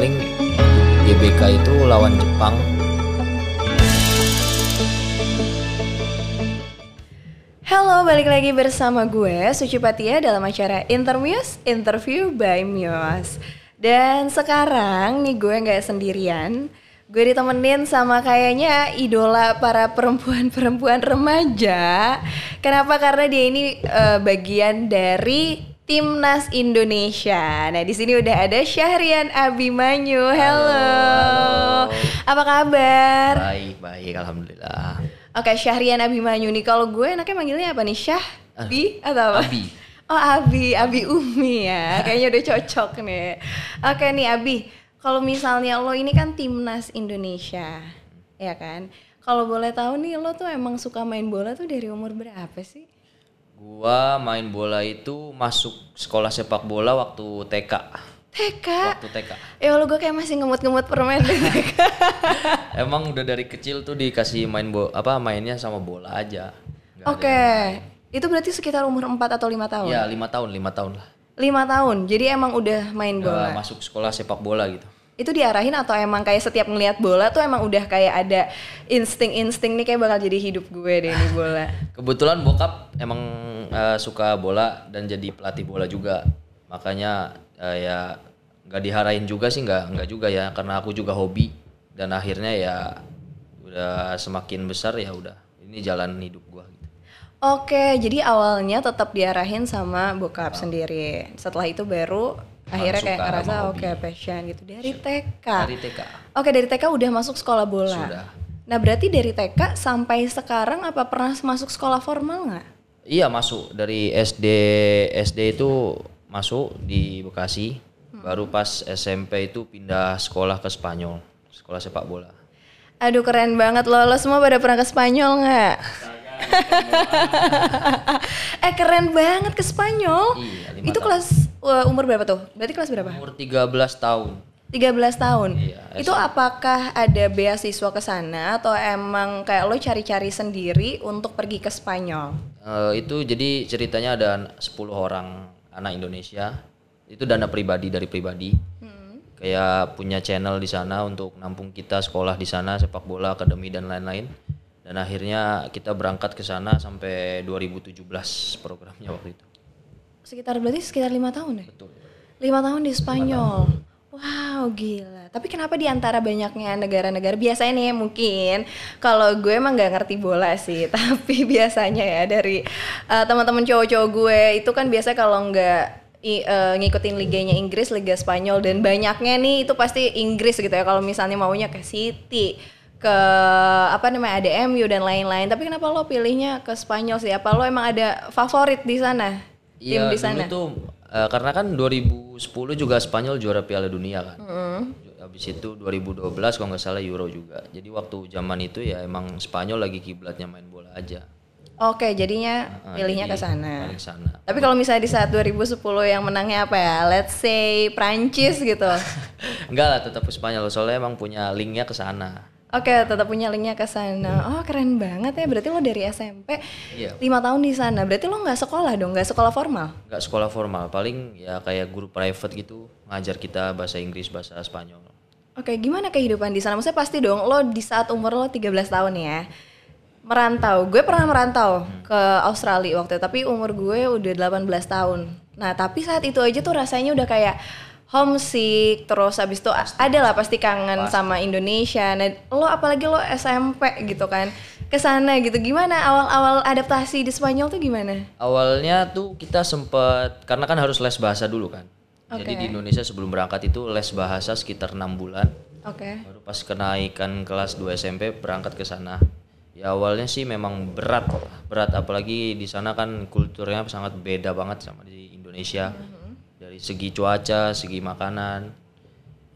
paling GBK itu lawan Jepang Halo, balik lagi bersama gue Suci Patia dalam acara Intermuse Interview by Muse. Dan sekarang nih gue nggak sendirian, gue ditemenin sama kayaknya idola para perempuan-perempuan remaja. Kenapa? Karena dia ini eh, bagian dari Timnas Indonesia. Nah, di sini udah ada Syahrian Abimanyu. Hello. Apa kabar? baik baik alhamdulillah Oke, Syahrian Abimanyu nih. Kalau gue enaknya manggilnya apa nih? Syah? Bi? Atau apa? Abi. Oh, Abi. Abi Umi ya. Kayaknya udah cocok nih. Oke nih, Abi. Kalau misalnya lo ini kan timnas Indonesia, ya kan? Kalau boleh tahu nih, lo tuh emang suka main bola tuh dari umur berapa sih? Gua main bola itu masuk sekolah sepak bola waktu TK TK. waktu TK Ya Allah, gue kayak masih ngemut-ngemut permen di TK. emang udah dari kecil tuh dikasih main bo apa mainnya sama bola aja Oke. Itu berarti sekitar umur 4 atau lima tahun? ya lima tahun lima tahun lah Lima tahun. Jadi emang udah main bola. Udah masuk sekolah sepak bola gitu itu diarahin atau emang kayak setiap ngelihat bola tuh emang udah kayak ada insting-insting nih kayak bakal jadi hidup gue deh ini bola. kebetulan bokap emang eh, suka bola dan jadi pelatih bola juga makanya eh, ya nggak diharain juga sih nggak nggak juga ya karena aku juga hobi dan akhirnya ya udah semakin besar ya udah ini jalan hidup gua gitu. Oke, jadi awalnya tetap diarahin sama bokap sendiri. Setelah itu baru akhirnya kayak ngerasa oke passion gitu dari TK. dari TK Oke, dari TK udah masuk sekolah bola. Sudah. Nah, berarti dari TK sampai sekarang apa pernah masuk sekolah formal nggak? iya masuk dari SD SD itu masuk di Bekasi baru pas SMP itu pindah sekolah ke Spanyol sekolah sepak bola Aduh keren banget lo, lo semua pada pernah ke Spanyol nggak? eh keren banget ke Spanyol. Iya, Itu kelas uh, umur berapa tuh? Berarti kelas berapa? umur 13 tahun 13 tahun. Iya, itu apakah ada beasiswa ke sana atau emang kayak lo cari-cari sendiri untuk pergi ke Spanyol? Eh, itu jadi ceritanya ada 10 orang anak Indonesia itu dana pribadi dari pribadi kayak punya channel di sana untuk nampung kita sekolah di sana sepak bola akademi dan lain-lain dan akhirnya kita berangkat ke sana sampai 2017 programnya waktu itu Sekitar berarti sekitar lima tahun ya? betul Lima tahun di Spanyol. Wow, gila. Tapi kenapa di antara banyaknya negara-negara biasanya nih mungkin kalau gue emang nggak ngerti bola sih, tapi biasanya ya dari uh, teman-teman cowok-cowok gue itu kan biasa kalau nggak i- uh, ngikutin liganya Inggris, Liga Spanyol dan banyaknya nih itu pasti Inggris gitu ya. Kalau misalnya maunya ke City, ke apa namanya ada MU dan lain-lain. Tapi kenapa lo pilihnya ke Spanyol sih? Apa lo emang ada favorit di sana? Tim Iya di dulu sana? tuh eh, karena kan 2010 juga Spanyol juara Piala Dunia kan. Habis itu 2012 kalau nggak salah Euro juga. Jadi waktu zaman itu ya emang Spanyol lagi kiblatnya main bola aja. Oke, jadinya Nah, pilihnya jadi ke sana. sana. Tapi kalau misalnya di saat 2010 yang menangnya apa ya? Let's say Prancis gitu. Enggak lah tetap Spanyol soalnya emang punya linknya ke sana. Oke, tetap punya linknya ke sana. Oh, keren banget ya. Berarti lo dari SMP Iya. lima tahun di sana. Berarti lo nggak sekolah dong? Nggak sekolah formal? Nggak sekolah formal, paling ya kayak guru private gitu ngajar kita bahasa Inggris, bahasa Spanyol. Oke, gimana kehidupan di sana? Maksudnya pasti dong lo di saat umur lo 13 tahun ya. Merantau. Gue pernah merantau ke Australia waktu itu, tapi umur gue udah 18 tahun. Nah, tapi saat itu aja tuh rasanya udah kayak homesick, terus habis itu ada lah pasti kangen sama Indonesia. Nah, lo apalagi lo SMP gitu kan. Ke sana gitu. Gimana awal-awal adaptasi di Spanyol tuh gimana? Awalnya tuh kita sempet karena kan harus les bahasa dulu kan. Jadi di Indonesia sebelum berangkat itu les bahasa sekitar enam bulan. Oke. Baru pas kenaikan kelas 2 SMP berangkat ke sana. Ya awalnya sih memang berat, berat apalagi di sana kan kulturnya sangat beda banget sama di Indonesia. Dari segi cuaca, segi makanan.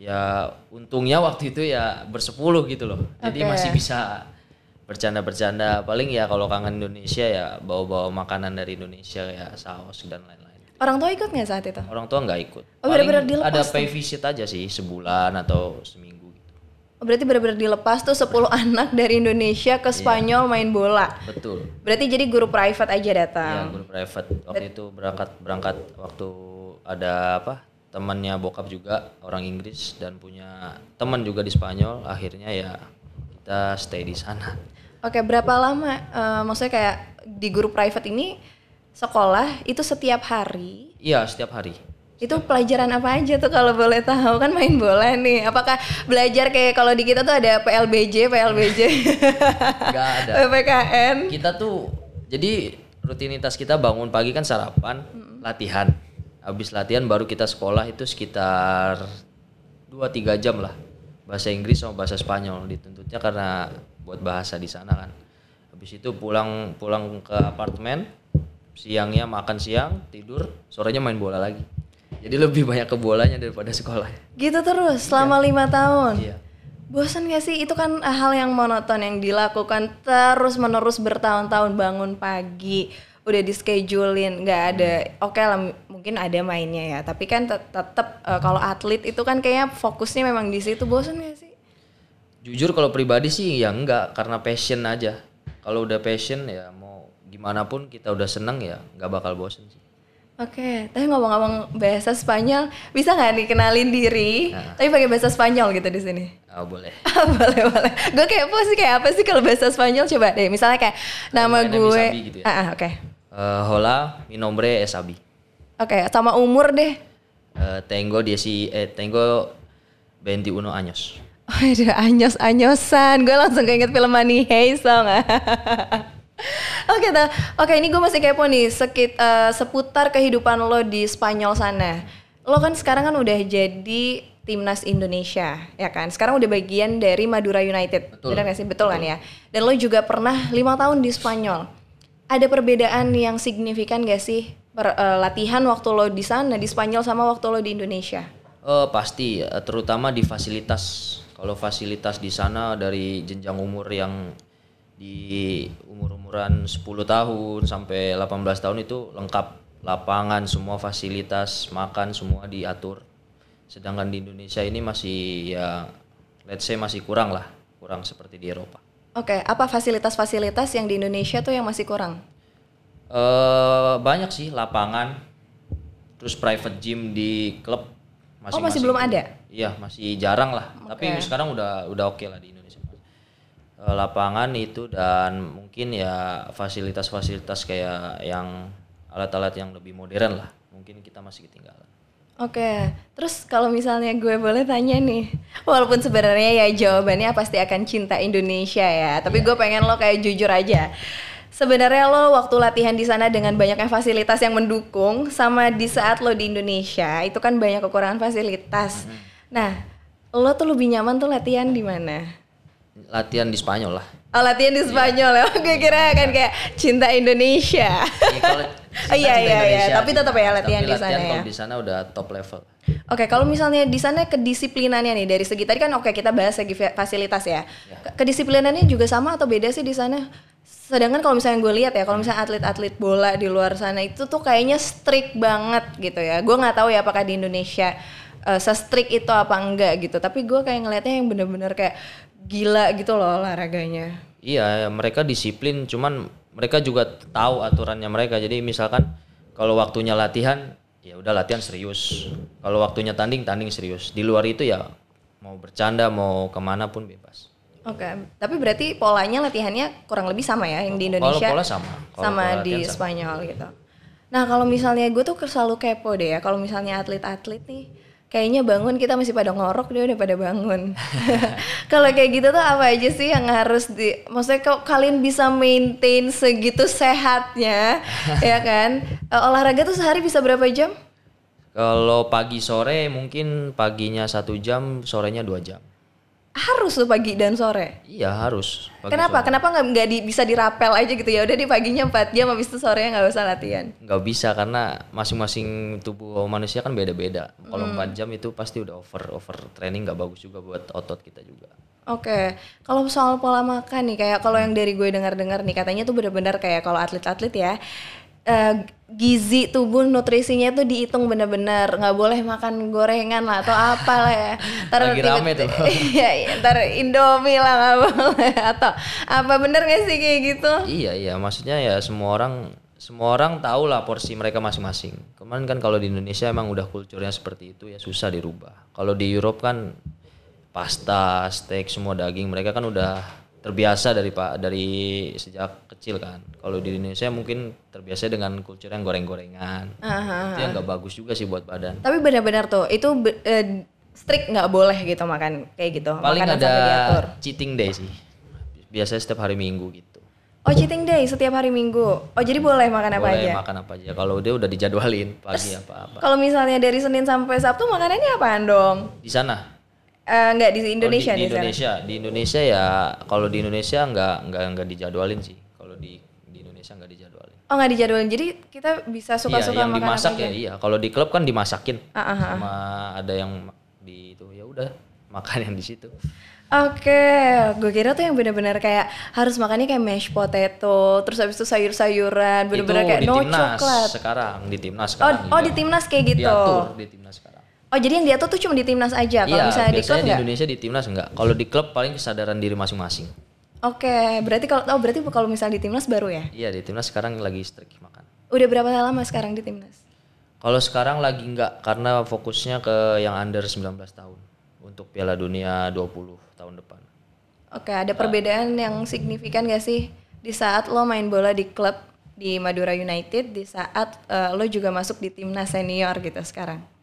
Ya untungnya waktu itu ya bersepuluh gitu loh. Jadi masih bisa bercanda-bercanda. Paling ya kalau kangen Indonesia ya bawa-bawa makanan dari Indonesia ya saus dan lain-lain. Orang tua ikut nggak saat itu? Orang tua nggak ikut. Oh, Paling bener-bener dilepas ada pay visit aja sih sebulan atau seminggu gitu. Oh, berarti benar-benar dilepas tuh 10 anak dari Indonesia ke Spanyol main bola. Betul. Berarti jadi guru private aja datang. guru private waktu itu berangkat berangkat waktu ada apa temannya bokap juga orang Inggris dan punya teman juga di Spanyol akhirnya ya kita stay di sana Oke, berapa lama? eh, maksudnya kayak di guru private ini sekolah itu setiap hari. iya setiap hari Itu pelajaran apa aja tuh kalau boleh tahu kan main bola nih. Apakah belajar kayak kalau di kita tuh ada PLBJ, PLBJ, nggak ada PPKN. kita tuh jadi rutinitas kita bangun pagi kan sarapan latihan habis latihan baru kita sekolah itu sekitar 2-3 jam lah. Bahasa Inggris sama bahasa Spanyol dituntutnya karena buat bahasa di sana kan. Habis itu pulang pulang ke apartemen siangnya makan siang tidur sorenya main bola lagi. Jadi lebih banyak ke bolanya daripada sekolah. Gitu terus selama lima tahun. iya. Bosan gak sih? Itu kan hal yang monoton yang dilakukan terus menerus bertahun-tahun bangun pagi udah di schedulein nggak ada oke lah m- mungkin ada mainnya ya tapi kan tet- tetap eh, kalau atlet itu kan kayaknya fokusnya memang di situ bosan gak sih Jujur kalau pribadi sih ya enggak karena passion aja. Kalau udah passion ya mau gimana pun kita udah seneng ya nggak bakal bosen sih. Oke, tapi ngomong-ngomong bahasa Spanyol, bisa nggak nih kenalin diri? Tapi pakai bahasa Spanyol gitu di sini. Oh, boleh. boleh boleh. Gue kayak apa sih kayak apa sih kalau bahasa Spanyol coba deh. Misalnya kayak nama is gue. Gitu ya? Ah, ah, oke. Eh, hola, mi nombre es Abi. Oke, sama umur deh. Eh, tengo dieci, eh, tengo 21 años. Waduh, anyos-anyosan. Gue langsung keinget film Money Heist tau? Oke, ta- oke ini gue masih kepo nih sekit, eh, seputar kehidupan lo di Spanyol sana. Lo kan sekarang kan udah jadi timnas Indonesia, ya kan? Sekarang udah bagian dari Madura United, Betul. benar nggak sih? Betul kan ya? Dan lo juga pernah lima tahun di Spanyol. Ada perbedaan yang signifikan gak sih per- eh, latihan waktu lo di sana di Spanyol sama waktu lo di Indonesia? Oh pasti, eh, terutama di fasilitas. Kalau fasilitas di sana dari jenjang umur yang di umur-umuran 10 tahun sampai 18 tahun itu lengkap lapangan, semua fasilitas, makan semua diatur. Sedangkan di Indonesia ini masih ya let's say masih kurang lah, kurang seperti di Eropa. Oke, apa fasilitas-fasilitas yang di Indonesia tuh yang masih kurang? eh banyak sih lapangan, terus private gym di klub Oh, masih belum ada? Iya, masih jarang lah. Tapi sekarang udah udah oke lah di Indonesia. Eh, lapangan itu dan mungkin ya fasilitas-fasilitas kayak yang alat-alat yang lebih modern lah. Mungkin kita masih ketinggalan. Oke, terus kalau misalnya gue boleh tanya nih, walaupun sebenarnya ya jawabannya pasti akan cinta Indonesia ya, tapi gue pengen lo kayak jujur aja. Sebenarnya lo waktu latihan di sana dengan banyaknya fasilitas yang mendukung, sama di saat lo di Indonesia itu kan banyak kekurangan fasilitas. Nah, lo tuh lebih nyaman tuh latihan di mana? Latihan di Spanyol lah. Oh latihan di Spanyol ya, gue kira kan kayak cinta Indonesia. Iya, kalau Oh, iya, iya, iya. Tapi tetap ya latihan Tapi di sana ya. kalau di sana udah top level. Oke, kalau misalnya di sana kedisiplinannya nih dari segi tadi kan oke kita bahas segi fa- fasilitas ya. Ke- Kedisiplinannya juga sama atau beda sih di sana? Sedangkan kalau misalnya gue lihat ya, kalau misalnya atlet-atlet bola di luar sana itu tuh kayaknya strict banget gitu ya. Gue nggak tahu ya apakah di Indonesia uh, se-strict itu apa enggak gitu. Tapi gue kayak ngelihatnya yang bener-bener kayak gila gitu loh olahraganya. Iya, mereka disiplin, cuman mereka juga tahu aturannya mereka. Jadi misalkan kalau waktunya latihan, ya udah latihan serius. Kalau waktunya tanding, tanding serius. Di luar itu ya mau bercanda, mau ke mana pun bebas. Oke, tapi berarti polanya latihannya kurang lebih sama ya yang di Kalau Indonesia pola sama. Kalau sama pola di sama. Spanyol gitu. Nah kalau misalnya gue tuh selalu kepo deh ya, kalau misalnya atlet-atlet nih kayaknya bangun kita masih pada ngorok dia udah pada bangun. kalau kayak gitu tuh apa aja sih yang harus di, maksudnya kok kalian bisa maintain segitu sehatnya, ya kan? Eh, olahraga tuh sehari bisa berapa jam? Kalau pagi sore mungkin paginya satu jam, sorenya dua jam. Harus tuh pagi dan sore. Iya harus. Pagi Kenapa? Kenapa nggak nggak di- bisa dirapel aja gitu ya? Udah di paginya 4 jam, habis itu sorenya nggak usah latihan. nggak bisa karena masing-masing tubuh manusia kan beda-beda. Kalau Hmm. 4 jam itu pasti udah over over training nggak bagus juga buat otot kita juga. Oke, kalau soal pola makan nih, kayak kalau yang dari gue dengar-dengar nih, katanya tuh benar-benar kayak kalau atlet-atlet ya, eh, gizi tubuh nutrisinya tuh dihitung benar-benar, nggak boleh makan gorengan lah atau apa lah ya. Ntar Lagi tiba- rame tuh. Iya, iya, ntar Indomie lah nggak boleh atau apa bener gak sih kayak gitu? Iya iya, maksudnya ya semua orang semua orang tahu lah porsi mereka masing-masing. Kemarin kan kalau di Indonesia emang udah kulturnya seperti itu ya susah dirubah. Kalau di Europe kan pasta, steak, semua daging mereka kan udah terbiasa dari pak dari sejak kecil kan. Kalau di Indonesia mungkin terbiasa dengan kultur yang goreng-gorengan. Aha. Itu yang nggak bagus juga sih buat badan. Tapi benar-benar tuh itu be- eh, strict nggak boleh gitu makan kayak gitu. Paling Makanan ada cheating day sih. Biasanya setiap hari Minggu gitu. Oh cheating day setiap hari Minggu. Oh jadi boleh makan apa Boleh aja? makan apa aja. Kalau dia udah dijadwalin pagi apa-apa. Kalau misalnya dari Senin sampai Sabtu makanannya apaan dong? Di sana Eh, nggak di Kalau Indonesia di, di. Indonesia, di Indonesia ya kalau di Indonesia nggak nggak nggak dijadwalin sih. Kalau di di Indonesia nggak dijadwalin. Oh nggak dijadwalin. Jadi kita bisa iya, suka-suka yang makan dimasak apa ya aja. iya. Kalau di klub kan dimasakin ah. sama ada yang di itu ya udah makan yang di situ. Oke, gue kira tuh yang benar-benar kayak harus makannya kayak mashed potato, terus habis itu sayur-sayuran, bener-bener itu kayak di no timnas coklat. sekarang di timnas Oh, sekarang. oh iya. di timnas kayak gitu. Diatur di timnas sekarang. Oh jadi yang diatur tuh cuma di timnas aja. Kalau iya, misalnya di klub biasanya di? Indonesia di timnas enggak. Kalau di klub paling kesadaran diri masing-masing. Oke, berarti kalau oh berarti kalau misalnya di timnas baru ya? Iya, di timnas sekarang lagi strict makan. Udah berapa lama sekarang di timnas? Kalau sekarang lagi enggak karena fokusnya ke yang under 19 tahun untuk Piala Dunia 20 tahun depan. Oke, ada perbedaan yang signifikan gak sih di saat lo main bola di klub di Madura United, di saat eh, lo juga masuk di timnas senior gitu sekarang?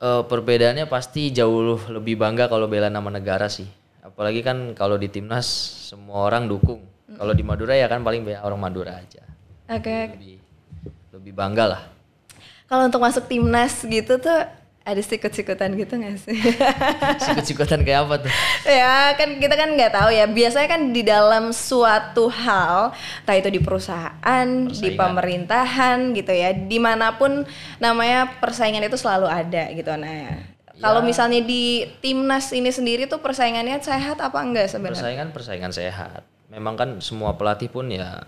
Eh, perbedaannya pasti jauh lebih bangga kalau bela nama negara sih. Apalagi kan kalau di timnas semua orang dukung. Kalau di Madura ya kan paling banyak orang Madura aja. Oke, Lebih lebih bangga lah. kalau untuk masuk timnas gitu tuh ada sikut-sikutan gitu gak sih? Sikut-sikutan kayak apa tuh? ya kan kita kan nggak tahu ya. Biasanya kan di dalam suatu hal, entah itu di perusahaan, di Persaingan. pemerintahan gitu ya, di mana pun namanya persaingan itu selalu ada gitu. Nah, kalau misalnya di timnas ini sendiri tuh persaingannya sehat apa enggak sebenarnya? Persaingan persaingan sehat. Memang kan semua pelatih pun ya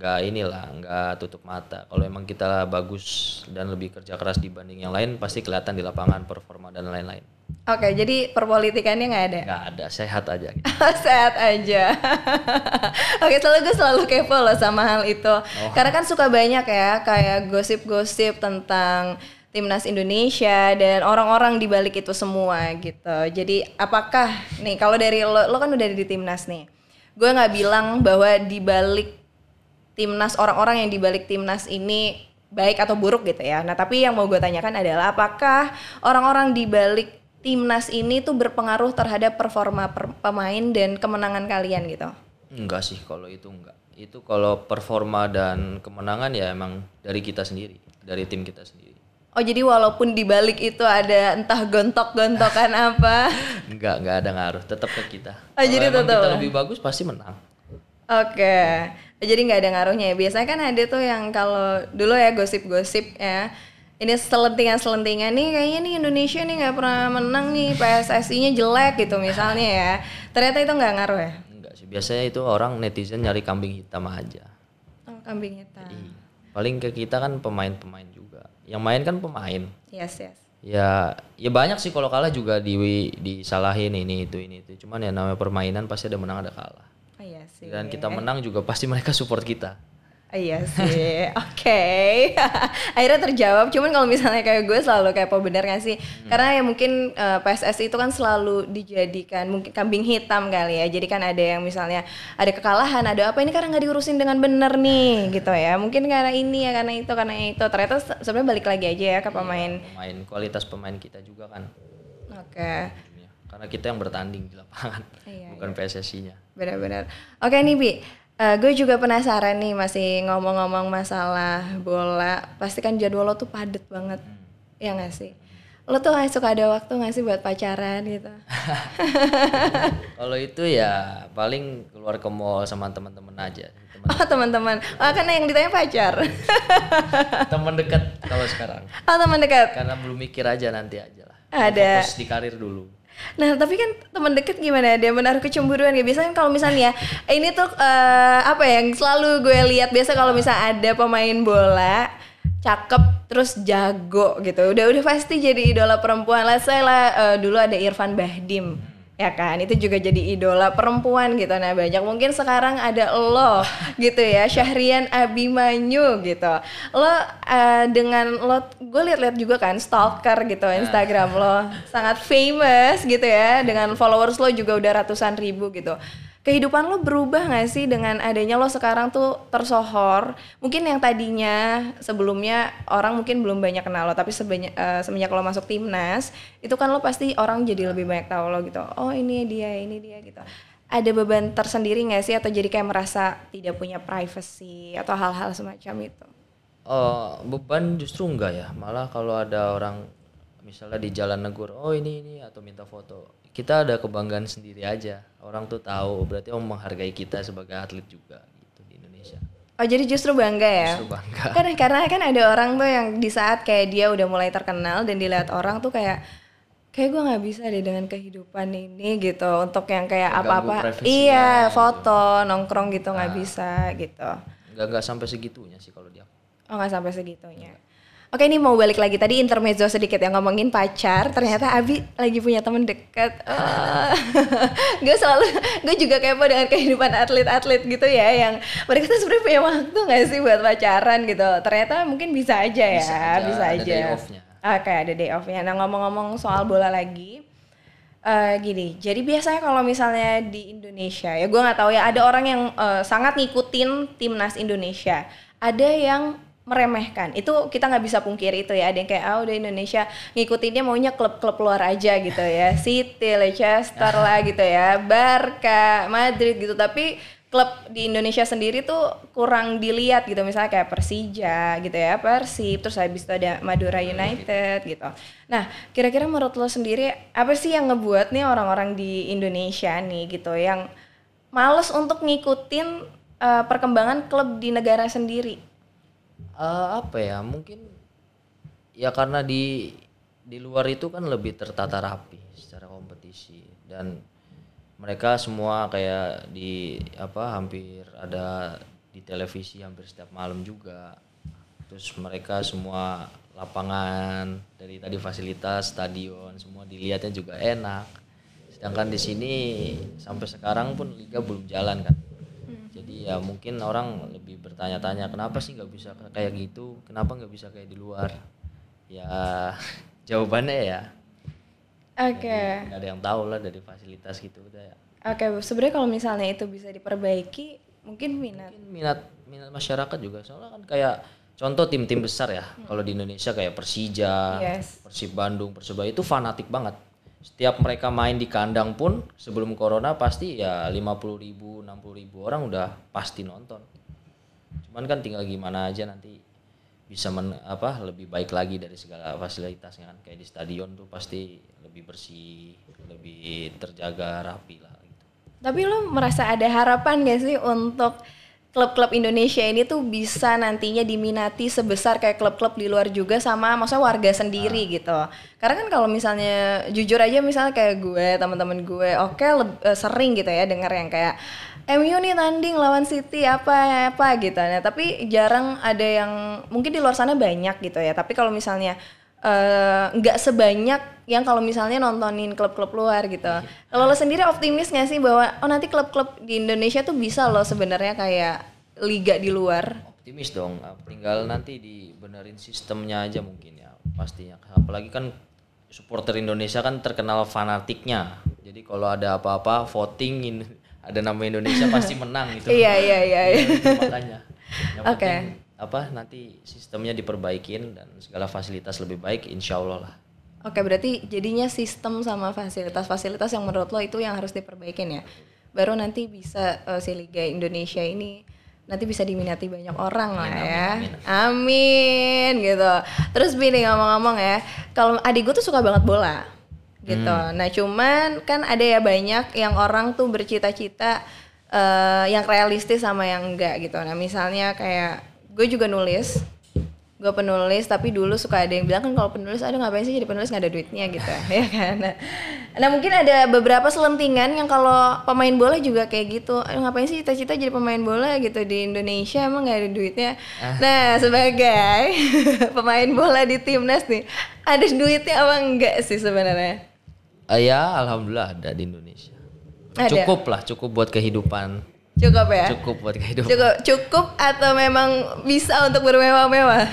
nggak inilah nggak tutup mata. Kalau emang kita bagus dan lebih kerja keras dibanding yang lain pasti kelihatan di lapangan performa dan lain-lain. Oke, jadi perpolitikannya nggak ada. Nggak ada sehat aja. Gitu. Sehat aja. Oke, selalu gue selalu kepo loh sama hal itu. Karena kan suka banyak ya kayak gosip-gosip tentang timnas Indonesia dan orang-orang di balik itu semua gitu. Jadi apakah nih kalau dari lo, lo kan udah di timnas nih. Gue nggak bilang bahwa di balik timnas orang-orang yang di balik timnas ini baik atau buruk gitu ya. Nah, tapi yang mau gue tanyakan adalah apakah orang-orang di balik timnas ini tuh berpengaruh terhadap performa per- pemain dan kemenangan kalian gitu? Enggak sih kalau itu enggak. Itu kalau performa dan kemenangan ya emang dari kita sendiri, dari tim kita sendiri. Oh, jadi walaupun di balik itu ada entah gontok-gontokan apa. Enggak, enggak ada ngaruh, tetap ke kita. Oh, jadi Kalau emang tetap kita ya? lebih bagus pasti menang. Oke. Jadi nggak ada ngaruhnya ya. Biasanya kan ada tuh yang kalau dulu ya gosip-gosip ya. Ini selentingan-selentingan nih kayaknya nih Indonesia nih nggak pernah menang nih PSSI-nya jelek gitu misalnya ya. Ternyata itu nggak ngaruh ya. Enggak sih, biasanya itu orang netizen nyari kambing hitam aja. Oh, kambing hitam. Iya. Paling ke kita kan pemain-pemain juga. Yang main kan pemain. Yes, yes. Ya, ya banyak sih kalau kalah juga di disalahin ini itu ini itu. Cuman ya namanya permainan pasti ada menang ada kalah. Iya sih. Dan kita menang juga pasti mereka support kita. Iya sih. Oke. Akhirnya terjawab. Cuman kalau misalnya kayak gue selalu kayak bener gak sih? Karena ya mungkin eh, PSSI itu kan selalu dijadikan mungkin kambing hitam kali ya. Jadi kan ada yang misalnya ada kekalahan, ada apa ini karena nggak diurusin dengan bener nih gitu ya. Mungkin karena ini ya, karena itu, karena itu. Ternyata se- sebenarnya balik lagi aja ya ke pemain. Pemain kualitas pemain kita juga kan. Oke. Ya, Karena kita yang bertanding di lapangan, Iya, bukan PSSI-nya. Benar-benar. Oke nih Bi, Eh, gue juga penasaran nih masih ngomong-ngomong masalah bola. Pasti kan jadwal lo tuh padet banget, ya nggak sih? Lo tuh kayak suka ada waktu nggak sih buat pacaran gitu? Kalau itu ya paling keluar ke mall sama teman-teman aja. Teman oh teman-teman, oh, karena yang ditanya pacar. teman dekat kalau sekarang. oh teman dekat. Karena belum mikir aja nanti aja lah. Ada. Fokus di karir dulu. Nah tapi kan teman deket gimana? Dia menaruh kecemburuan ya. Biasanya kalau misalnya eh, ini tuh eh, apa ya, yang selalu gue lihat biasa kalau misalnya ada pemain bola cakep terus jago gitu. Udah udah pasti jadi idola perempuan. Lah saya lah eh, dulu ada Irfan Bahdim. Ya kan? Itu juga jadi idola perempuan gitu. Nah banyak mungkin sekarang ada lo gitu ya Syahrian Abimanyu gitu. Lo uh, dengan lo gue liat-liat juga kan stalker gitu Instagram lo. Sangat famous gitu ya dengan followers lo juga udah ratusan ribu gitu kehidupan lo berubah gak sih dengan adanya lo sekarang tuh tersohor? Mungkin yang tadinya sebelumnya orang mungkin belum banyak kenal lo tapi sebanyak, uh, semenjak lo masuk timnas itu kan lo pasti orang jadi lebih banyak tahu lo gitu. Oh ini dia ini dia gitu. Ada beban tersendiri gak sih? Atau jadi kayak merasa tidak punya privacy? Atau hal-hal semacam itu? Oh, beban justru enggak ya. Malah kalau ada orang misalnya di jalan negur, oh ini ini atau minta foto, kita ada kebanggaan sendiri aja. Orang tuh tahu, berarti om menghargai kita sebagai atlet juga gitu di Indonesia. Oh jadi justru bangga ya? Justru bangga. Karena karena kan ada orang tuh yang di saat kayak dia udah mulai terkenal dan dilihat orang tuh kayak kayak gue nggak bisa deh dengan kehidupan ini gitu untuk yang kayak apa-apa iya gitu. foto nongkrong gitu nggak bisa gitu Enggak enggak sampai segitunya sih kalau dia. oh nggak sampai segitunya Oke ini mau balik lagi. Tadi intermezzo sedikit yang ngomongin pacar. Ternyata Abi lagi punya temen deket gue selalu gue juga kepo dengan kehidupan atlet-atlet gitu ya yang mereka tuh sebenarnya punya waktu nggak sih buat pacaran gitu? Ternyata mungkin bisa aja ya Bisa aja, bisa ada aja, day off-nya. Oke ada day off-nya nah ngomong-ngomong soal bola lagi eh gini, jadi biasanya kalau misalnya di Indonesia ya gue nggak tahu ya ada orang yang eh, sangat ngikutin timnas Indonesia, ada yang meremehkan. Itu kita nggak bisa pungkiri itu ya. Ada yang kayak ah udah Indonesia ngikutinnya maunya klub-klub luar aja gitu ya. City, Leicester lah gitu ya. Barca, Madrid gitu. Tapi klub di Indonesia sendiri tuh kurang dilihat gitu. Misalnya kayak Persija gitu ya. Persib terus habis itu ada Madura United gitu. Nah kira-kira menurut lo sendiri apa sih yang ngebuat nih orang-orang di Indonesia nih gitu yang males untuk ngikutin eh, perkembangan klub di negara sendiri Eh, apa ya? Mungkin ya karena di di luar itu kan lebih tertata rapi secara kompetisi dan mereka semua kayak di apa hampir ada di televisi hampir setiap malam juga. Terus mereka semua lapangan dari tadi fasilitas stadion semua dilihatnya juga enak. Sedangkan di sini sampai sekarang pun liga belum jalan kan. Jadi ya mungkin orang lebih bertanya-tanya kenapa sih nggak bisa kayak gitu, kenapa nggak bisa kayak di luar? Ya jawabannya ya oke nggak ada yang tahu lah dari fasilitas gitu udah ya. oke sebenarnya kalau misalnya itu bisa diperbaiki mungkin minat Mungkin minat minat masyarakat juga soalnya kan kayak contoh tim-tim besar ya kalau di Indonesia kayak Persija, Yes. Persib Bandung, Persebaya itu fanatik banget. Setiap mereka main di kandang pun sebelum corona pasti ya 50 ribu, 60 ribu orang udah pasti nonton. Cuman kan tinggal gimana aja nanti bisa men, apa lebih baik lagi dari segala fasilitasnya kan kayak di stadion tuh pasti lebih bersih, lebih terjaga rapi lah gitu. Tapi lo merasa ada harapan gak sih untuk klub-klub Indonesia ini tuh bisa nantinya diminati sebesar kayak klub-klub di luar juga sama maksudnya warga sendiri gitu. Karena kan kalau misalnya jujur aja misalnya kayak gue, teman-teman gue, oke leb- eh, sering gitu ya denger yang kayak MU nih tanding lawan City apa apa gitu. Nah, tapi jarang ada yang mungkin di luar sana banyak gitu ya. Tapi kalau misalnya eh, nggak sebanyak yang kalau misalnya nontonin klub-klub luar gitu. Kalau lo sendiri optimis nggak sih bahwa oh nanti klub-klub di Indonesia tuh bisa loh sebenarnya kayak liga di luar? optimis dong tinggal nanti dibenerin sistemnya aja mungkin ya pastinya apalagi kan supporter Indonesia kan terkenal fanatiknya jadi kalau ada apa-apa voting in- ada nama Indonesia pasti menang gitu Iya iya iya. iya. Itu makanya Oke. Apa nanti sistemnya diperbaikin dan segala fasilitas lebih baik insya Allah lah Oke berarti jadinya sistem sama fasilitas-fasilitas yang menurut lo itu yang harus diperbaikin ya. Baru nanti bisa eh, si Liga Indonesia ini nanti bisa diminati banyak orang lah ya. Amin, gitu. Terus Bini ngomong-ngomong ya, kalau adik gue tuh suka banget bola gitu. Nah cuman kan ada ya banyak yang orang tuh bercita-cita eh, yang realistis sama yang enggak gitu. Nah misalnya kayak gue juga nulis. Gue penulis tapi dulu suka ada yang bilang kan kalau penulis aduh ngapain sih jadi penulis? Nggak ada duitnya gitu. Ya kan? Nah, nah mungkin ada beberapa selentingan yang kalau pemain bola juga kayak gitu. Aduh ngapain sih cita-cita jadi pemain bola gitu di Indonesia? Emang nggak ada duitnya? Nah sebagai pemain bola di timnas nih ada duitnya apa enggak sih sebenarnya? Eh, ya alhamdulillah ada di Indonesia. Ada. Cukup lah, cukup buat kehidupan. Cukup ya? Cukup buat kehidupan. Cukup, cukup atau memang bisa untuk bermewah-mewah?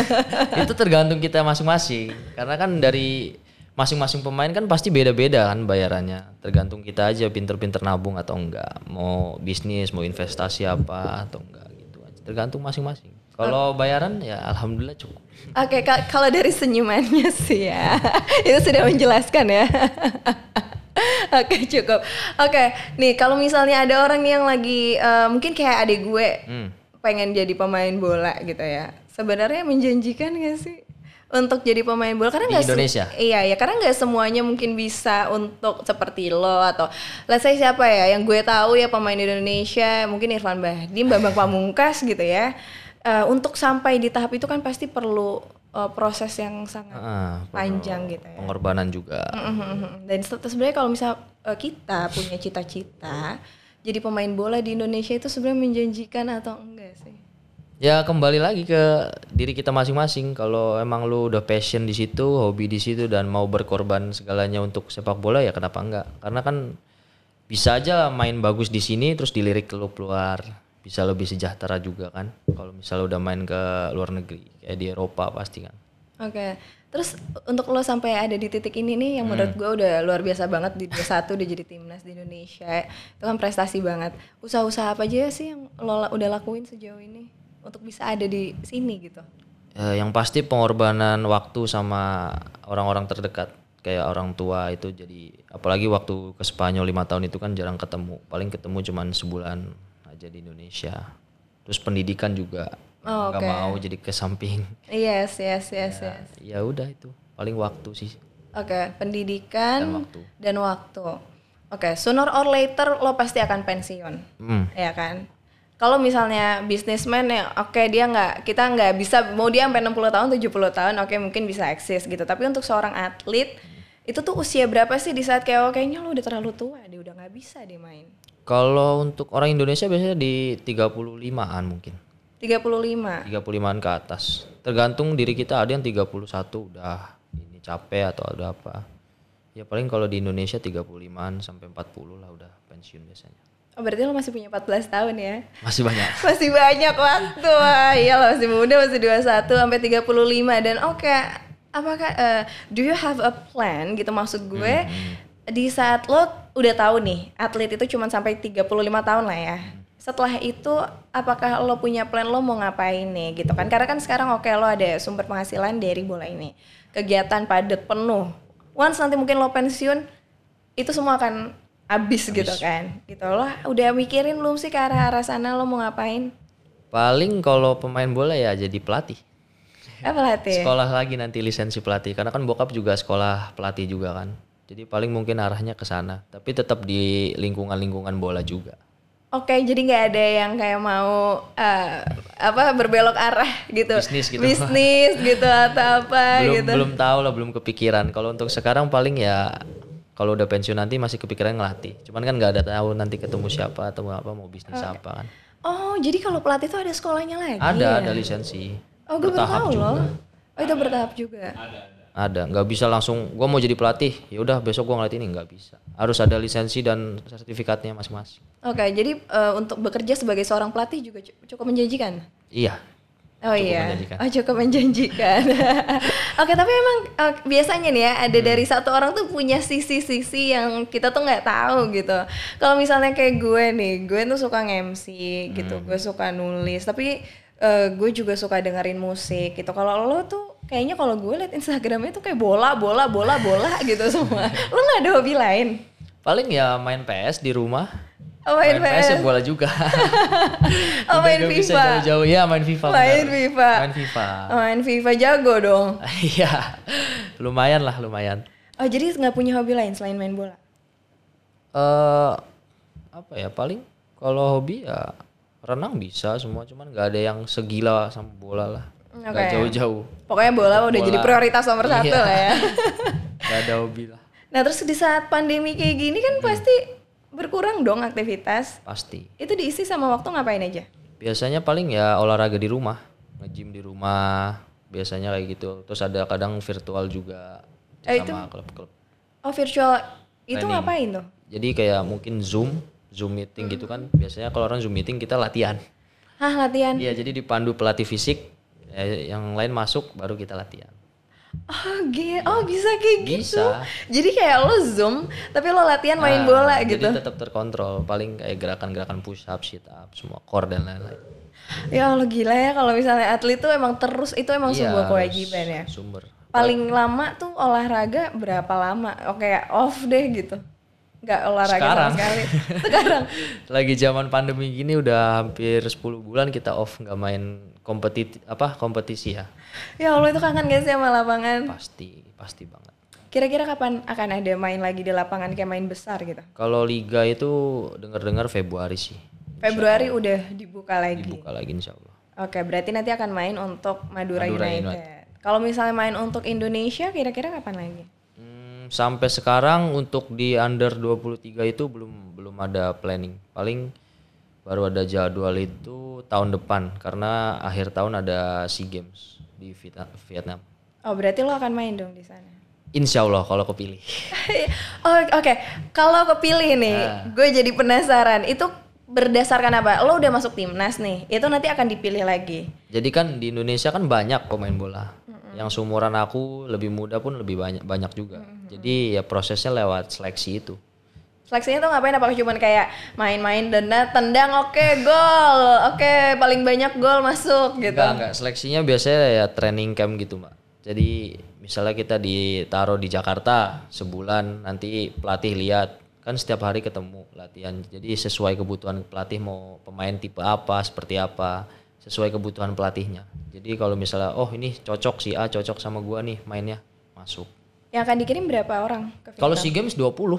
Itu tergantung kita masing-masing. Karena kan dari masing-masing pemain kan pasti beda-beda kan bayarannya. Tergantung kita aja pinter-pinter nabung atau enggak. Mau bisnis, mau investasi apa atau enggak gitu aja. Tergantung masing-masing. Kalau bayaran ya alhamdulillah cukup. Oke, ka- kalau dari senyumannya sih ya, itu sudah menjelaskan ya. Oke cukup. Oke, nih kalau misalnya ada orang yang lagi eh, mungkin kayak adik gue Hmm. pengen jadi pemain bola gitu ya. Sebenarnya menjanjikan gak sih untuk jadi pemain bola? Karena Di nggak Indonesia? iya ya, karena nggak semuanya mungkin bisa untuk seperti lo atau let's say siapa ya yang gue tahu ya pemain Indonesia mungkin Irfan Bahdim, Bambang Pamungkas gitu ya. Eh, untuk sampai di tahap itu kan pasti perlu eh, proses yang sangat Ah, panjang gitu ya. pengorbanan juga. Mhm. Dan se- sebenarnya kalau misal eh, kita punya cita-cita jadi pemain bola di Indonesia itu sebenarnya menjanjikan atau enggak sih? Ya kembali lagi ke diri kita masing-masing. Kalau emang lu udah passion di situ, hobi di situ dan mau berkorban segalanya untuk sepak bola ya kenapa enggak? Karena kan bisa aja main bagus di sini terus dilirik ke lu keluar. Bisa lebih sejahtera juga kan. Kalau misalnya udah main ke luar negeri kayak di Eropa pasti kan. Oke. Terus untuk lo sampai ada di titik ini nih yang menurut gue udah luar biasa banget di 21 udah jadi timnas di Indonesia. Itu kan prestasi banget. Usaha-usaha apa aja sih yang lo udah lakuin sejauh ini untuk bisa ada di sini gitu? Eh, yang pasti pengorbanan waktu sama orang-orang terdekat kayak orang tua itu jadi apalagi waktu ke Spanyol lima tahun itu kan jarang ketemu paling ketemu cuman sebulan aja di Indonesia terus pendidikan juga Oh, nggak oke. mau jadi ke samping Yes, yes, yes, yes. ya udah itu paling waktu sih Oke, pendidikan Dan waktu. dan waktu. Oke, sooner or later lo pasti akan pensiun, hmm. ya kan? Kalau misalnya bisnismen ya, oke dia nggak, kita nggak bisa mau dia sampai 60 tahun, 70 tahun, oke mungkin bisa eksis gitu. Tapi untuk seorang atlet itu tuh usia berapa sih di saat kayak oh, kayaknya lo udah terlalu tua, dia udah nggak bisa dia main. Kalau untuk orang Indonesia biasanya di 35an mungkin. 35. 35an ke atas. Tergantung diri kita ada yang 31 udah ini capek atau ada apa. Ya paling kalau di Indonesia 35an sampai 40 lah udah pensiun biasanya. Oh berarti lo masih punya 14 tahun ya? masih banyak. Masih banyak waktu. Wah iya lo masih muda masih 21 sampai 35 dan oke apakah eh, do you have a plan gitu? Maksud gue di saat lo udah tahu nih atlet itu cuma sampai 35 tahun lah ya. Setelah itu apakah lo punya plan lo mau ngapain nih gitu kan? Karena kan sekarang oke lo ada sumber penghasilan dari bola ini. Kegiatan padat penuh. Once nanti mungkin lo pensiun itu semua akan habis, gitu kan? Gitu. Lo udah mikirin belum sih ke arah arah sana lo mau ngapain? Paling kalau pemain bola ya jadi pelatih. Apa latih sekolah lagi nanti lisensi pelatih. Karena kan bokap juga sekolah pelatih juga kan jadi paling mungkin arahnya ke sana tapi tetap di lingkungan-lingkungan bola juga. Oke jadi nggak ada yang kayak mau eh, apa berbelok arah gitu? Bisnis gitu. bisnis gitu atau apa belum gitu? belum tahu lah belum kepikiran. Kalau untuk sekarang paling ya kalau udah pensiun nanti masih kepikiran ngelatih. Cuman kan nggak ada tahu nanti ketemu siapa atau apa mau bisnis apa kan. Oh jadi kalau pelatih itu ada sekolahnya lagi? Ada ya? ada lisensi. Oh gue baru Bertahap tahu juga. loh. Oh itu bertahap juga. Ada nggak bisa langsung gua mau jadi pelatih ya udah besok gua ngelatih ini nggak bisa harus ada lisensi dan sertifikatnya masing-masing oke jadi eh, untuk bekerja sebagai seorang pelatih juga cu- cukup menjanjikan iya Oh Cukup iya, menjanjikan. oh cukup menjanjikan. Oke, tapi emang eh, biasanya nih ya ada Hmm. dari satu orang tuh punya sisi-sisi yang kita tuh nggak tahu gitu. Kalau misalnya kayak gue nih, gue tuh suka nge-MC gitu, Hmm. gue suka nulis, tapi eh, gue juga suka dengerin musik gitu. Kalau lo tuh kayaknya kalau gue liat Instagramnya tuh kayak bola, bola, bola, bola gitu semua. lo nggak ada hobi lain? paling ya main PS di rumah Oh, main PS ya PS. bola juga Oh, main nggak bisa FIFA. jauh-jauh ya main FIFA Main benar. FIFA. main FIFA Oh, main FIFA jago dong. iya lumayan lah lumayan Oh, jadi nggak punya hobi lain selain main bola? eh apa ya paling kalau hobi ya renang bisa semua cuman nggak ada yang segila sama bola lah nggak Oke. jauh-jauh Pokoknya bola udah Bola. jadi prioritas nomor satu Iya. lah ya. nggak ada hobi lah Nah terus di saat pandemi kayak gini kan pasti berkurang dong aktivitas. pasti Itu diisi sama waktu ngapain aja? biasanya paling ya olahraga di rumah nge-gym di rumah biasanya kayak gitu terus ada kadang virtual juga Eh, itu- sama klub-klub Oh virtual itu Training. ngapain tuh? Jadi kayak mungkin Zoom, Zoom meeting gitu kan. Biasanya kalau orang Zoom meeting kita latihan. Hah latihan? Iya, jadi dipandu pelatih fisik, eh, yang lain masuk baru kita latihan. Oh gitu, oh bisa kayak gitu. Bisa. Jadi kayak lo zoom, tapi lo latihan main Nah, bola gitu. Jadi tetap terkontrol. Paling kayak gerakan-gerakan push up, sit up, semua core dan lain-lain. Ya Allah gila ya kalau misalnya atlet tuh emang terus itu emang Iya, sebuah kewajiban ya. Sumber. Paling lama tuh olahraga berapa lama? Oke off deh gitu. Nggak olahraga Sekarang. sama sekali. Sekarang. Lagi zaman pandemi gini udah hampir 10 bulan kita off nggak main kompetisi apa kompetisi ya. Ya Allah itu kangen gak sih sama lapangan? Pasti, pasti banget. Kira-kira kapan akan ada main lagi di lapangan kayak main besar gitu? Kalau liga itu dengar-dengar Februari sih. Februari udah dibuka lagi. Dibuka lagi insya Allah. Oke, berarti nanti akan main untuk Madura, Madura United. Kalau misalnya main untuk Indonesia, kira-kira kapan lagi? Hmm, sampai sekarang untuk di under 23 itu belum belum ada planning. Paling baru ada jadwal itu tahun depan karena akhir tahun ada SEA Games di Vietna- Vietnam. Oh, berarti lo akan main dong di sana. Insya Allah kalau kepilih. oh, oke. Kalau kepilih nih, Ah. gue jadi penasaran. Itu berdasarkan apa? Lo udah masuk timnas nih. Itu nanti akan dipilih lagi. Jadi kan di Indonesia kan banyak pemain bola. Yang seumuran aku lebih muda pun lebih banyak banyak juga. Jadi ya prosesnya lewat seleksi itu. Seleksinya tuh ngapain? Apakah cuman kayak main-main dan tendang oke gol, oke paling banyak gol masuk gitu. Enggak, enggak. Seleksinya biasanya ya training camp gitu, Mbak. Jadi misalnya kita ditaruh di Jakarta sebulan, nanti pelatih lihat kan setiap hari ketemu latihan. Jadi sesuai kebutuhan pelatih mau pemain tipe apa, seperti apa, sesuai kebutuhan pelatihnya. Jadi kalau misalnya oh ini cocok si A cocok sama gua nih mainnya, masuk. Yang akan dikirim berapa orang ke Kalau? SEA Games 20,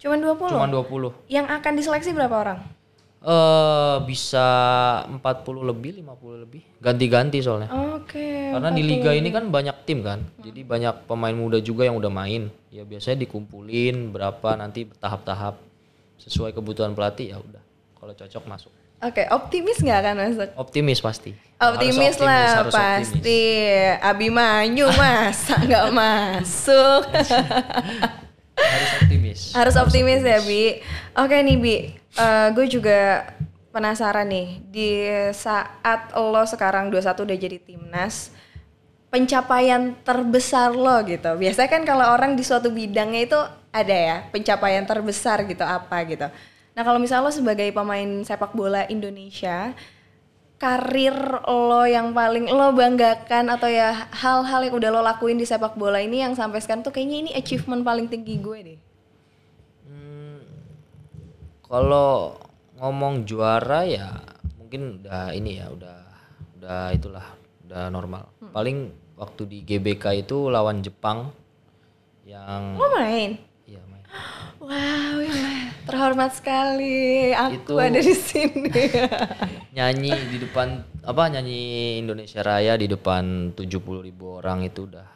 Cuman 20. cuma 20. Yang akan diseleksi berapa orang? Eh bisa 40 lebih, 50 lebih. Ganti-ganti soalnya. Oke. Karena di liga ini kan banyak tim kan, jadi banyak pemain muda juga yang udah main. Ya biasanya dikumpulin berapa nanti bertahap-tahap sesuai kebutuhan pelatih ya udah. Kalau cocok masuk. Oke, optimis nggak akan masuk? Optimis pasti. Optimis Harus lah harus pasti. Abimanyu masa nggak masuk? Harus optimis. Harus optimis ya Bi. Oke nih Bi, gue juga penasaran nih di saat lo sekarang 21 udah jadi timnas, pencapaian terbesar lo gitu. Biasanya kan kalau orang di suatu bidangnya itu ada ya pencapaian terbesar gitu apa gitu. Nah kalau misalnya lo sebagai pemain sepak bola Indonesia, karir lo yang paling lo banggakan atau ya hal-hal yang udah lo lakuin di sepak bola ini yang sampai sekarang tuh kayaknya ini achievement paling tinggi gue deh. Hmm, kalau ngomong juara ya mungkin udah ini ya udah udah itulah udah normal. Paling waktu di GBK itu lawan Jepang yang Lo main? iya main. Wow, ya, terhormat sekali. Aku Itu- ada di sini. nyanyi di depan apa nyanyi Indonesia Raya di depan 70.000 ribu orang itu udah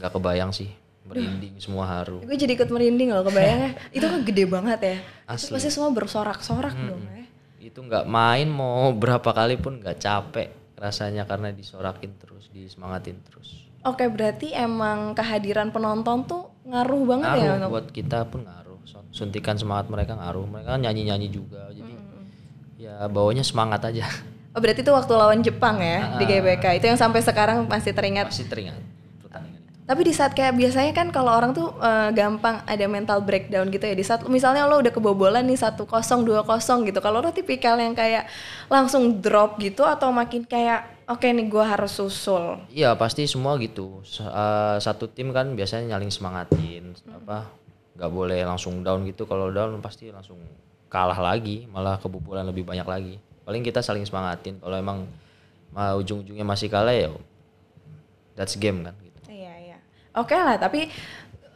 nggak kebayang sih merinding semua haru gue jadi ikut merinding loh kebayangnya. Itu kan gede banget ya. Itu Asli. pasti semua bersorak-sorak dong ya. itu nggak main mau berapa kali pun nggak capek rasanya karena disorakin terus disemangatin terus Oke, berarti emang kehadiran penonton tuh ngaruh banget ya ngaruh untuk buat kita pun ngaruh Sun- suntikan semangat mereka ngaruh mereka kan nyanyi nyanyi juga jadi ya bawanya semangat aja Oh, berarti itu waktu lawan Jepang ya di GBK. Itu yang sampai sekarang masih teringat. pasti teringat Tapi di saat kayak biasanya kan kalau orang tuh eh, gampang ada mental breakdown gitu ya. Di saat misalnya lo udah kebobolan nih 1-0, 2-0 gitu. Kalau lo tipikal yang kayak langsung drop gitu atau makin kayak oke nih gua harus susul. Iya pasti semua gitu. S- eh, satu tim kan biasanya nyaling semangatin, apa nggak boleh langsung down gitu. Kalau down pasti langsung kalah lagi, malah kebobolan lebih banyak lagi. Paling kita saling semangatin. Kalau emang ma- ujung-ujungnya masih kalah ya that's game kan. Oke lah, tapi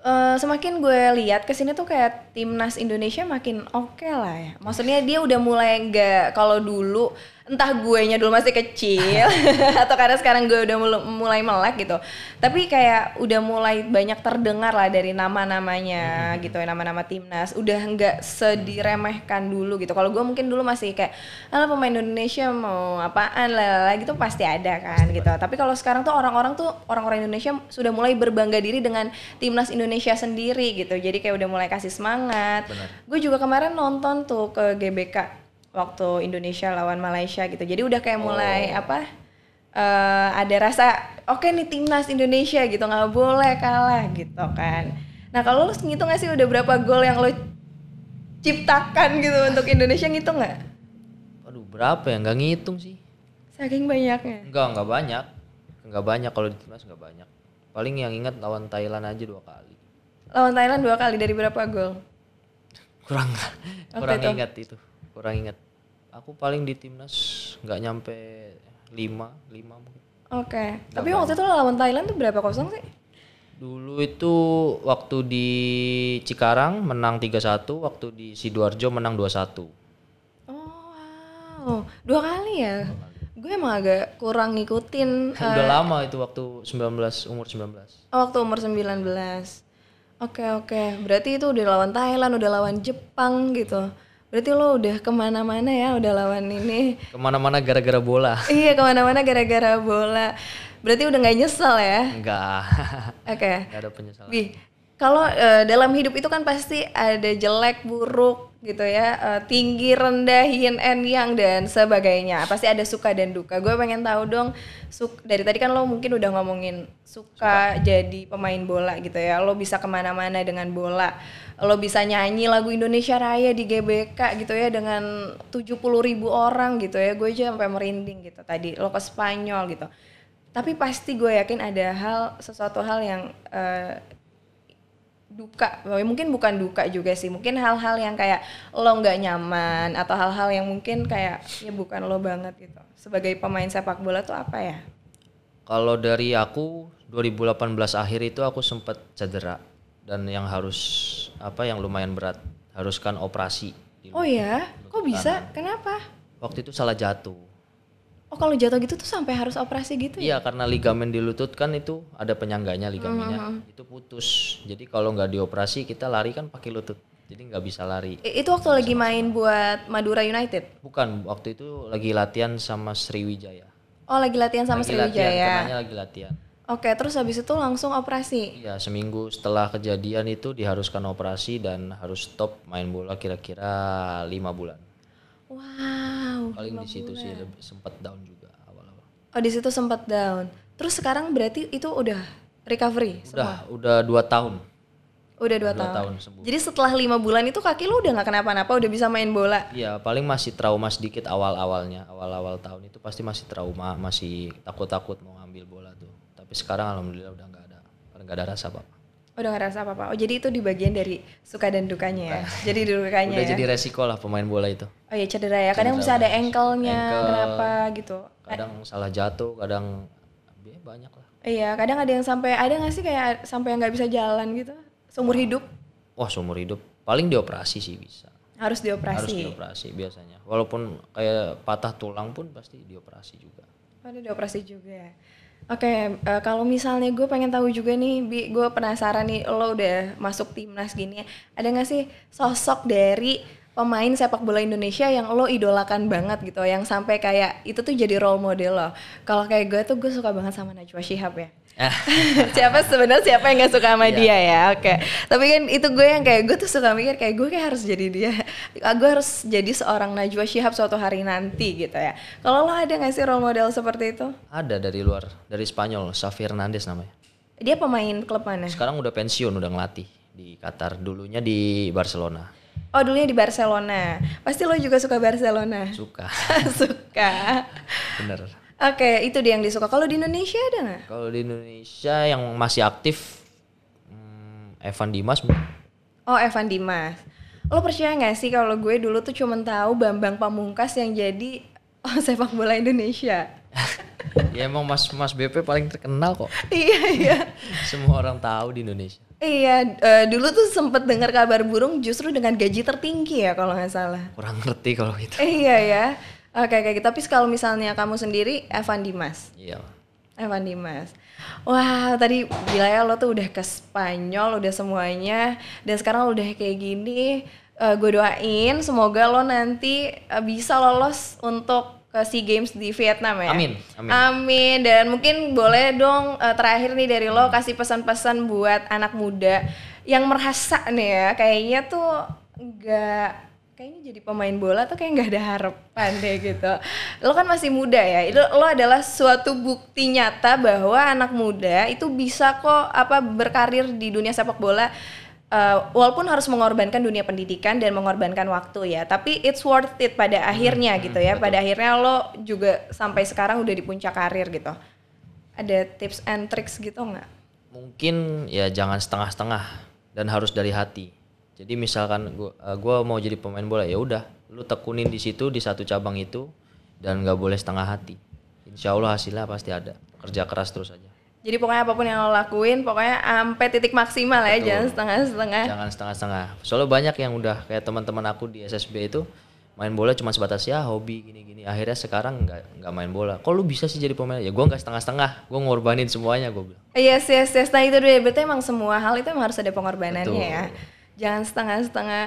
eh, semakin gue lihat ke sini tuh kayak timnas Indonesia makin oke lah ya. Maksudnya dia udah mulai nggak kalau dulu entah guenya dulu masih kecil atau karena sekarang gue udah mul- mulai melek gitu. Tapi kayak udah mulai banyak terdengar lah dari nama-namanya gitu ya nama-nama timnas. Udah nggak sediremehkan dulu gitu. Kalau gue mungkin dulu masih kayak ala pemain Indonesia mau apaan? Lah gitu pasti ada kan gitu. tapi kalau sekarang tuh orang-orang tuh orang-orang Indonesia sudah mulai berbangga diri dengan timnas Indonesia sendiri gitu. Jadi kayak udah mulai kasih semangat. Gue juga kemarin nonton tuh ke GBK waktu Indonesia lawan Malaysia gitu. Jadi udah kayak mulai apa? eh, ada rasa oke nih timnas Indonesia gitu nggak boleh kalah gitu kan. Nah kalau lu ngitung nggak sih udah berapa gol yang lo ciptakan gitu untuk Indonesia ngitung nggak? Aduh berapa ya? Nggak ngitung sih. Saking banyaknya. Enggak, enggak banyak. Enggak banyak kalau di timnas enggak banyak. Paling yang ingat lawan Thailand aja dua kali. Lawan Thailand dua kali dari berapa gol? Kurang kurang ingat itu. Kurang ingat. Aku paling di timnas nggak nyampe lima, lima mungkin. Oke. Tapi waktu itu lawan Thailand tuh berapa kosong sih? Dulu itu waktu di Cikarang menang 3-1, waktu di Sidoarjo menang 2-1. Oh wow, dua kali ya. Gue emang agak kurang ngikutin Udah lama itu waktu 19 umur 19. Oh, waktu umur 19. Oke oke, berarti itu udah lawan Thailand, udah lawan Jepang gitu. Berarti lo udah ke mana-mana ya, udah lawan ini. Ke mana-mana gara-gara bola. iya ke mana-mana gara-gara bola. Berarti udah nggak nyesel ya? Enggak. Oke. Enggak ada penyesalan. Bi, kalau eh, dalam hidup itu kan pasti ada jelek, buruk gitu ya, eh, tinggi, rendah, yin and yang dan sebagainya. Pasti ada suka dan duka. Gue pengen tahu dong, suk dari tadi kan lo mungkin udah ngomongin suka, jadi pemain bola gitu ya. Lo bisa ke mana-mana dengan bola. Lo bisa nyanyi lagu Indonesia Raya di GBK gitu ya dengan 70 ribu orang gitu ya. Gue aja sampai merinding gitu tadi. Lo ke Spanyol gitu. Tapi pasti gue yakin ada hal, sesuatu hal yang eh, duka mungkin bukan duka juga sih mungkin hal-hal yang kayak lo nggak nyaman atau hal-hal yang mungkin kayak ya bukan lo banget gitu sebagai pemain sepak bola tuh apa ya Kalau dari aku 2018 akhir itu aku sempat cedera dan yang harus apa yang lumayan berat haruskan operasi. oh ya kok bisa kenapa Waktu itu salah jatuh. oh kalau jatuh gitu tuh sampai harus operasi gitu ya Iya karena ligamen di lutut kan itu ada penyangganya ligamennya itu putus. Jadi kalau nggak dioperasi kita lari kan pakai lutut. Jadi nggak bisa lari. Itu waktu lagi main buat Madura United Bukan waktu itu lagi latihan sama Sriwijaya. oh lagi latihan sama Lagi latihan, Sriwijaya kenanya lagi latihan. Oke terus habis itu langsung operasi Iya seminggu setelah kejadian itu diharuskan operasi dan harus stop main bola kira-kira lima bulan. wow Paling di situ sih sempat down juga awal-awal. oh di situ sempat down terus sekarang berarti itu udah recovery Udah udah dua tahun. Udah dua, Dua tahun. tahun sembuh. Jadi setelah lima bulan itu kaki lu udah nggak kenapa-napa, udah bisa main bola. Iya paling masih trauma sedikit awal-awalnya awal-awal tahun itu pasti masih trauma masih takut-takut mau ngambil bola tuh. Tapi sekarang alhamdulillah udah nggak ada nggak ada rasa apa. Udah nggak rasa apa-apa. Oh jadi itu di bagian dari suka dan dukanya ya. Jadi di dukanya Udah ya. jadi resiko lah pemain bola itu. Oh iya cedera ya. Kadang bisa ada ankle-nya, Ankle. kenapa gitu. Kadang salah jatuh, kadang ya, banyak lah. Iya, kadang ada yang sampai ada nggak sih kayak sampai nggak bisa jalan gitu seumur hidup Wah seumur hidup paling dioperasi sih bisa. harus Harus dioperasi. dioperasi biasanya. Walaupun kayak patah tulang pun pasti dioperasi juga. Ada dioperasi juga ya. Oke, eh, kalau misalnya gue pengen tahu juga nih, Bi, gue penasaran nih, lo udah masuk timnas gini, ada nggak sih sosok dari pemain sepak bola Indonesia yang lo idolakan banget gitu, yang sampai kayak itu tuh jadi role model lo. Kalau kayak gue tuh gue suka banget sama Najwa Shihab ya. siapa sebenarnya siapa yang nggak suka sama dia ya oke tapi kan itu gue yang kayak gue tuh suka mikir kayak gue kayak harus jadi dia gue harus jadi seorang Najwa Shihab suatu hari nanti gitu ya kalau lo ada nggak sih role model seperti itu Ada dari luar, dari Spanyol, Xavi Hernandez namanya. dia pemain klub mana Sekarang udah pensiun, udah ngelatih di Qatar. Dulunya di Barcelona. Oh dulunya di Barcelona pasti lo juga suka Barcelona Suka. suka Bener. oke itu dia yang disuka kalau di Indonesia ada nggak Kalau di Indonesia yang masih aktif hmm, Evan Dimas. Oh Evan Dimas. Lo percaya nggak sih kalau gue dulu tuh cuma tahu Bambang Pamungkas yang jadi oh, sepak bola Indonesia. ya emang Mas Mas BP paling terkenal kok. iya iya. Semua orang tahu di Indonesia. Iya, eh, dulu tuh sempet dengar kabar burung justru dengan gaji tertinggi ya kalau nggak salah. Kurang ngerti kalau itu. Eh, iya ya. Oke oke, tapi kalau misalnya kamu sendiri Evan Dimas. Iya. Evan Dimas. Wah, tadi gila ya lo tuh udah ke Spanyol, udah semuanya, dan sekarang udah kayak gini. Uh, gue doain semoga lo nanti uh, bisa lolos untuk ke SEA Games di Vietnam ya. Amin, amin. Amin. Dan mungkin boleh dong uh, terakhir nih dari lo kasih pesan-pesan buat anak muda yang merasa nih ya, kayaknya tuh nggak kayaknya jadi pemain bola tuh kayak nggak ada harapan deh gitu. Lo kan masih muda ya, itu lo adalah suatu bukti nyata bahwa anak muda itu bisa kok apa berkarir di dunia sepak bola uh, walaupun harus mengorbankan dunia pendidikan dan mengorbankan waktu ya, tapi it's worth it pada akhirnya hmm, gitu ya. Betul. Pada akhirnya lo juga sampai sekarang udah di puncak karir gitu. Ada tips and tricks gitu nggak? Mungkin ya jangan setengah-setengah dan harus dari hati jadi misalkan gua uh, gua mau jadi pemain bola ya udah lu tekunin di situ di satu cabang itu dan nggak boleh setengah hati insya Allah hasilnya pasti ada kerja keras terus aja jadi pokoknya apa pun yang lo lakuin pokoknya sampai titik maksimal ya jangan setengah-setengah. Jangan setengah-setengah. Soalnya banyak yang udah kayak teman-teman aku di SSB itu main bola cuma sebatas ya hobi gini-gini. Akhirnya sekarang nggak nggak main bola. Kok lu bisa sih jadi pemain? Ya gue nggak setengah-setengah. Gue ngorbanin semuanya gue bilang. Yes yes yes. Nah itu deh berarti emang semua hal itu emang harus ada pengorbanannya Betul. ya Jangan setengah-setengah.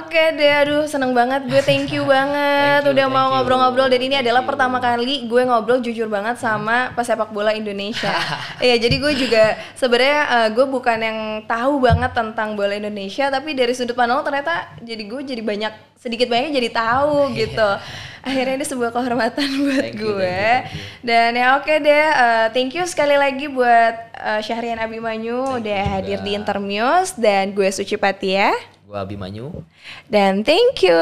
Oke deh, aduh seneng banget gue. Thank you banget thank you, udah mau ngobrol-ngobrol. Dan ini adalah you. pertama kali gue ngobrol jujur banget sama pesepak bola Indonesia. Iya, jadi gue juga sebenarnya uh, gue bukan yang tahu banget tentang bola Indonesia, tapi dari sudut pandang ternyata jadi gue jadi banyak sedikit banyak jadi tahu gitu. Akhirnya ini sebuah kehormatan buat thank gue. you, thank you. dan ya oke okay deh uh, thank you sekali lagi buat uh, Syahrian Abimanyu thank udah hadir di Intermuse dan gue Suci Patia gue Abimanyu. Dan thank you